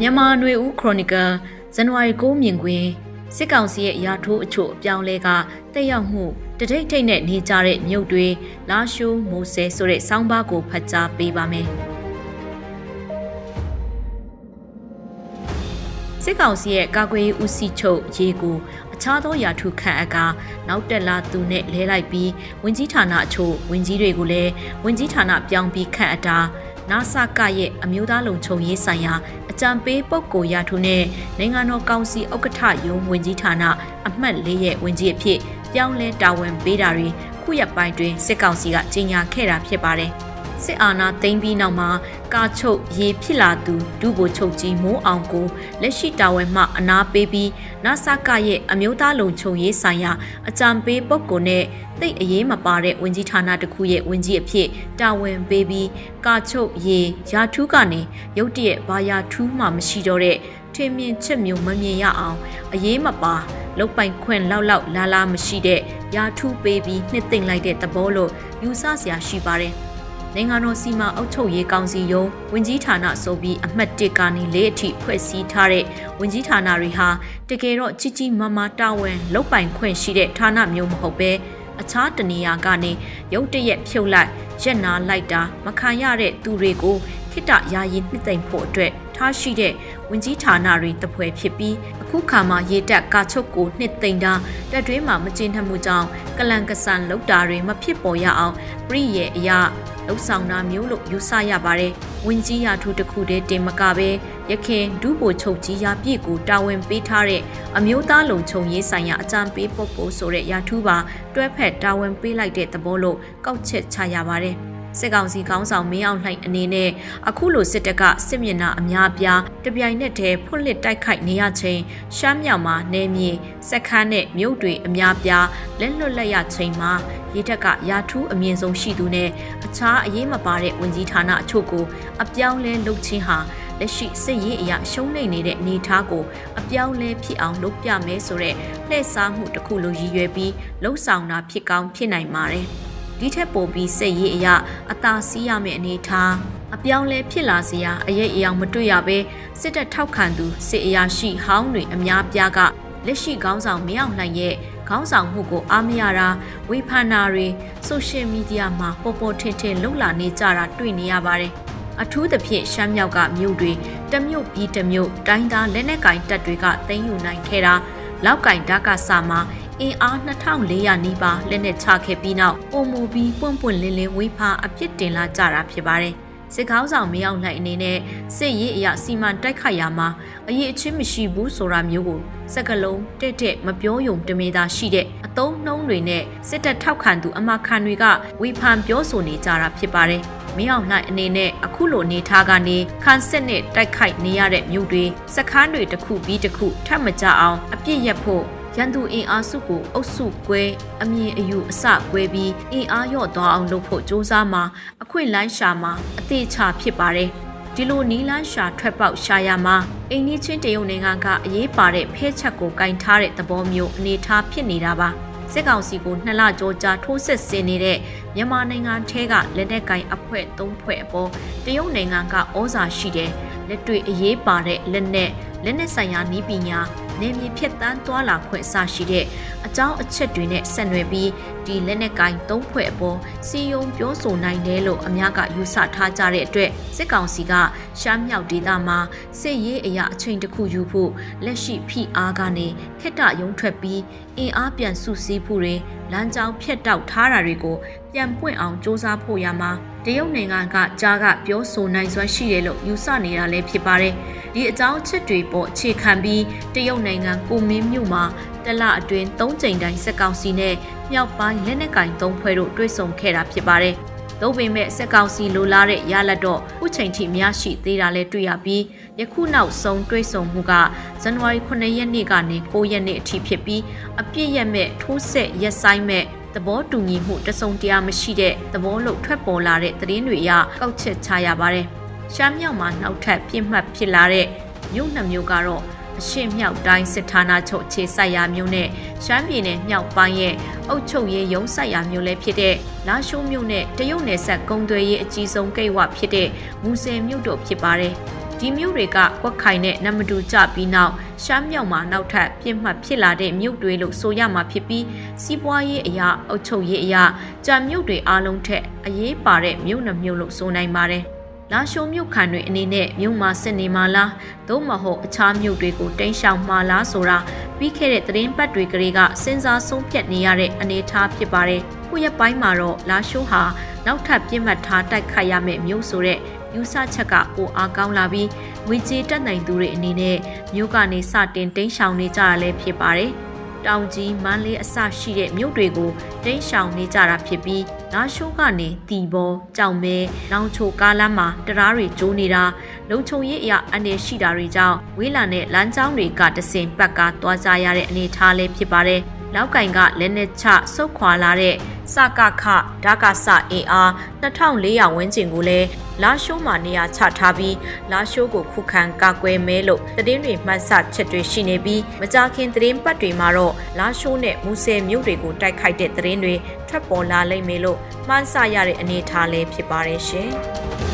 မြန်မာຫນွေဦးခရိုနီကယ်ဇန်နဝါရီ9မြင်ကွင်းစစ်ကောင်စီရဲ့ရာထိုးအချို့အပြောင်းလဲကတက်ရောက်မှုတထိတ်ထိတ်နဲ့နေကြတဲ့မြုပ်တွေလာရှိုးမိုးဆဲဆိုတဲ့စောင်းပါးကိုဖတ်ကြားပေးပါမယ်စစ်ကောင်စီရဲ့ကာကွယ်ရေးဦးစီးချုပ်ရေကိုအခြားသောယာထုခန့်အကနောက်တက်လာသူနဲ့လဲလိုက်ပြီးဝင်ကြီးဌာနအချို့ဝင်ကြီးတွေကိုလည်းဝင်ကြီးဌာနပြောင်းပြီးခန့်အတာ နာဆာကရဲ့အမျိုးသားလုံခြုံရေးဆိုင်ရာအကြံပေးပုဂ္ဂိုလ်ရထုနဲ့နိုင်ငံတော်ကောင်စီဥက္ကဋ္ဌယုံဝင်ကြီးဌာနအမှတ်၄ရဲ့ဝင်ကြီးအဖြစ်ပြောင်းလဲတာဝန်ပေးတာတွေခုရက်ပိုင်းတွင်စစ်ကောင်စီကကြေညာခဲ့တာဖြစ်ပါတယ်။ စစ်အာဏာသိမ်းပြီးနောက်မှာကာချုပ်ရေဖြစ်လာသူဒုဗိုလ်ချုပ်ကြီးမိုးအောင်ကိုလက်ရှိတာဝန်မှအနာပေးပြီးနဆကရဲ့အမျိုးသားလုံခြုံရေးဆိုင်ရာအကြံပေးပုဂ္ဂိုလ်နဲ့တိတ်အရေးမပါတဲ့ဝင်ကြီးဌာနတစ်ခုရဲ့ဝင်ကြီးအဖြစ်တာဝန်ပေးပြီးကာချုပ်ရေရာထူးကနေရုတ်တရက်ဘာယာထူးမှမရှိတော့တဲ့ထင်မြင်ချက်မျိုးမမြင်ရအောင်အရေးမပါလုတ်ပိုင်ခွင့်လောက်လောက်လာလာမရှိတဲ့ရာထူးပေးပြီးနှစ်သိမ့်လိုက်တဲ့သဘောလို့ယူဆစရာရှိပါတယ်။ နိုင်ငံတော်စီမံအုပ်ချုပ်ရေးကောင်စီယုံဝင်ကြီးဌာနဆိုပြီးအမှတ်1ကနေ၄အထိဖွဲ့စည်းထားတဲ့ဝင်ကြီးဌာနတွေဟာတကယ်တော့ကြီးကြီးမားမားတာဝန်လုပ်ပိုင်ခွင့်ရှိတဲ့ဌာနမျိုးမဟုတ်ပဲအခြားတနေရာကနေရုတ်တရက်ဖြုတ်လိုက်ရက်နာလိုက်တာမခံရတဲ့သူတွေကိုခိတယာယီနှစ်သိမ့်ဖို့အတွက် ထားရှိတဲ့ဝင်ကြီးဌာနတွေတပွဲဖြစ်ပြီးအခုခါမှာရေတက်ကာချုပ်ကိုနှစ်သိမ့်တာတက်တွင်းမှာမကျင်းထမှုကြောင့်ကလန်ကဆန်လောက်တာတွေမဖြစ်ပေါ်ရအောင်ပြည်ရဲ့အရာလှုပ်ဆောင်တာမျိုးလို့ယူဆရပါတယ်။ဝင်ကြီးရာထူးတစ်ခုတည်းတင်မကပဲရခင်ဒုဗိုလ်ချုပ်ကြီးရာပြည့်ကိုတာဝန်ပေးထားတဲ့အမျိုးသားလုံခြုံရေးဆိုင်ရာအကြံပေးပုဂ္ဂိုလ်ဆိုတဲ့ရာထူးပါတွဲဖက်တာဝန်ပေးလိုက်တဲ့သဘောလို့ကောက်ချက်ချရပါတယ်။ စစ်ကောင်စီခေါင်းဆောင်မင်းအောင်လှိုင်အနေနဲ့အခုလိုစစ်တပ်ကစစ်မျက်နှာအများပြားတပြိုင်နက်တည်းဖွင့်လှစ်တိုက်ခိုက်နေရချိန်ရှမ်းမြောက်မှာနေမြေစက်ခန်းနဲ့မြို့တွေအများပြားလက်လွတ်လက်ရချိန်မှာရေထက်ကရာထူးအမြင့်ဆုံးရှိသူနဲ့အခြားအရေးမပါတဲ့ဝန်ကြီးဌာနအချို့ကိုအပြောင်းလဲလုပ်ခြင်းဟာလက်ရှိစစ်ရေးအရာရှုံးနေနေတဲ့အနေအထားကိုအပြောင်းလဲဖြစ်အောင်လုပ်ပြမယ်ဆိုတဲ့လှည့်စားမှုတစ်ခုလိုရည်ရွယ်ပြီးလှုံ့ဆော်တာဖြစ်ကောင်းဖြစ်နိုင်ပါတယ်။ ဒီထက်ပိုပြီးစိတ်ရေးအရာအသာစီးရမယ့်အနေထားအပြောင်းလဲဖြစ်လာစရာအရေးအယောင်မတွေ့ရဘဲစစ်တပ်ထောက်ခံသူစစ်အရာရှိဟောင်းတွေအများပြားကလက်ရှိခေါင်းဆောင်မရောက်နိုင်ရဲ့ခေါင်းဆောင်မှုကိုအားမရတာဝေဖန်တာတွေဆိုရှယ်မီဒီယာမှာပေါ်ပေါ်ထင်ထင်လှုပ်လာနေကြတာတွေ့နေရပါတယ်အထူးသဖြင့်ရှမ်းမြောက်ကမြို့တွေတမြို့ပြီးတမြို့တိုင်းသားလက်နက်ကင်တပ်တွေကသိမ်းယူနိုင်ခဲ့တာလောက်ကင်ဓာကစာမှာ အင်အား2400နီးပါးလက်နက်ချခဲ့ပြီးနောက်ပုံမူပြီးပွန့်ပွန့်လင်းလင်းဝေးဖာအပြစ်တင်လာကြတာဖြစ်ပါတယ်။စစ်ကောင်းဆောင်မရောက်နိုင်အနေနဲ့စစ်ရေးအရာစီမံတိုက်ခိုက်ရာမှာအရေးအချင်းမရှိဘူးဆိုတာမျိုးကိုစက်ကလုံးတက်တက်မပြောယုံတမေသာရှိတဲ့အတုံးနှုံးတွေနဲ့စစ်တပ်ထောက်ခံသူအမခံတွေကဝေဖန်ပြောဆိုနေကြတာဖြစ်ပါတယ်။မင်းအောင်နိုင်အနေနဲ့အခုလိုအနေထားကနေခန်းစစ်နဲ့တိုက်ခိုက်နေရတဲ့မြို့တွေစခန်းတွေတစ်ခုပြီးတစ်ခုထပ်မကြအောင်အပြစ်ရက်ဖို့ ရန်သူအင်အားစုကိုအုပ်စုကွဲအမြင်အယူအဆကွဲပြီးအင်အားရော့သွားအောင်လုပ်ဖို့စ조사မှာအခွင့်လိုင်းရှာမှာအသေးချဖြစ်ပါတယ်ဒီလိုနီလန်းရှာထွက်ပေါက်ရှာရမှာအိန္ဒိချင်းတရုတ်နိုင်ငံကအရေးပါတဲ့ဖဲချက်ကိုကင်ထားတဲ့သဘောမျိုးအနေထားဖြစ်နေတာပါစစ်ကောင်စီကိုနှစ်လကြောကြာထိုးစစ်ဆင်နေတဲ့မြန်မာနိုင်ငံထဲကလက်နက်ကင်အဖွဲ့၃ဖွဲ့အပေါ်တရုတ်နိုင်ငံကဩဇာရှိတဲ့လက်တွေ့အရေးပါတဲ့လက်နက်လက်နက်ဆိုင်ရာနည်းပညာ နေမြေဖြစ်တန်းသွားလာခွင့်အစရှိတဲ့အကြောင်းအချက်တွေနဲ့ဆက်နွယ်ပြီးဒီလက်နက်ကိုင်းသုံးဖွဲ့အပေါ်စီယုံပြောဆိုနိုင်တယ်လို့အများကယူဆထားကြတဲ့အတွက်စစ်ကောင်စီကရှမ်းမြောက်ဒေသမှာစစ်ရေးအရာအချိန်တစ်ခုယူဖို့လက်ရှိဖိအားကနေခက်တရုံထွက်ပြီးအင်အားပြန်စုစည်းဖို့တွေလမ်းကြောင်းဖြတ်တောက်ထားတာတွေကိုပြန်ပွင့်အောင်စ조사ဖို့ရမှာတရုတ်နိုင်ငံကကြားကပြောဆိုနိုင်စွမ်းရှိတယ်လို့ယူဆနေတာလည်းဖြစ်ပါတယ် ဒီအကြောင်းအချက်တွေပေါ်အခြေခံပြီးတရုတ်နိုင်ငံကိုမင်းမြို့မှာတလအတွင်း၃ကြိမ်တိုင်းစက်ကောင်စီနဲ့မြောက်ပိုင်းလက်နက်ကင်၃ဖွဲ့တို့တွေ့ဆုံခဲ့တာဖြစ်ပါတယ်။သို့ပေမဲ့စက်ကောင်စီလိုလားတဲ့ရလဒ်တော့ခုချိန်ထိများရှိသေးတာလည်းတွေ့ရပြီးယခုနောက်ဆုံးတွေ့ဆုံမှုကဇန်နဝါရီ9ရက်နေ့ကနေ9ရက်နေ့အထိဖြစ်ပြီးအပြည့်ရမဲ့ထိုးဆက်ရက်ဆိုင်မဲ့သဘောတူညီမှုတစုံတရာမရှိတဲ့သဘောလို့ထွက်ပေါ်လာတဲ့သတင်းတွေအရကောက်ချက်ချရပါတယ်။ ရှမ်းမြောက်မှာနောက်ထပ်ပြစ်မှတ်ဖြစ်လာတဲ့မြို့နှမျိုးကတော့အရှေ့မြောက်တိုင်းစစ်ဌာနချုပ်ခြေဆိုင်ရာမျိုးနဲ့ရှမ်းပြည်နယ်မြောက်ပိုင်းရဲ့အုပ်ချုပ်ရေးရုံးဆိုင်ရာမျိုးလည်းဖြစ်တဲ့လာရှိုးမြို့နဲ့တရုတ်နယ်စပ်ကုန်းသွယ်ရေးအကြီးဆုံးကိတ်ဝဖြစ်တဲ့မူဆယ်မြို့တို့ဖြစ်ပါတယ်။ဒီဒီမြို့တွေကကွက်ခိုင်နဲ့နမတူကြပြီးနောက်ရှမ်းမြောက်မှာနောက်ထပ်ပြစ်မှတ်ဖြစ်လာတဲ့မြို့တွေလို့ဆိုရမှာဖြစ်ပြီးစီးပွားရေးအရာအုပ်ချုပ်ရေးအရာကြံမြို့တွေအားလုံးထက်အရေးပါတဲ့မြို့နှမြို့လို့ဆိုနိုင်ပါတယ် လာရှိုးမြို့ခံတွေအနေနဲ့မြို့မှာစစ်နေမှာလားသို့မဟုတ်အခြားမြို့တွေကိုတိမ်းရှောင်မှာလားဆိုတာပြီးခဲ့တဲ့သတင်းပတ်တွေကလေးကစဉ်းစားဆုံးဖြတ်နေရတဲ့အနေအထားဖြစ်ပါတယ်။ခုရက်ပိုင်းမှာတော့လာရှိုးဟာနောက်ထပ်ပြစ်မှတ်ထားတိုက်ခိုက်ရမယ့်မြို့ဆိုတဲ့ယူဆချက်ကပိုအားကောင်းလာပြီးငွေကြေးတက်နိုင်သူတွေအနေနဲ့မြို့ကနေစတင်တိမ်းရှောင်နေကြရလဲဖြစ်ပါတယ်။ တောင်ကြီးမန်းလေးအစရှိတဲ့မြို့တွေကိုတိမ်းရှောင်နေကြတာဖြစ်ပြီးလာရှိုးကနေတီဘောကြောင်မဲလောင်ချိုကားလမ်းမှာတရားတွေကျိုးနေတာလုံခြုံရေးအရာအနေရှိတာတွေကြောင့်ဝေးလာတဲ့လမ်းကြောင်းတွေကတဆင်ပတ်ကားသွားကြရတဲ့အနေအထားလေးဖြစ်ပါတယ်။လောက်ကင်ကလက်နက်ချဆုတ်ခွာလာတဲ့ စကခဓာကစအင်အား2400ဝန်းကျင်ကိုလည်းလာရှိုးမှာနေရာချထားပြီးလာရှိုးကိုခုခံကာကွယ်မဲလို့သတင်းတွေမှတ်ဆချက်တွေရှိနေပြီးမကြာခင်သတင်းပတ်တွေမှာတော့လာရှိုးနဲ့မူဆယ်မြို့တွေကိုတိုက်ခိုက်တဲ့သတင်းတွေထွက်ပေါ်လာလိမ့်မယ်လို့မှန်းဆရတဲ့အနေအထားလေးဖြစ်ပါတယ်ရှင်။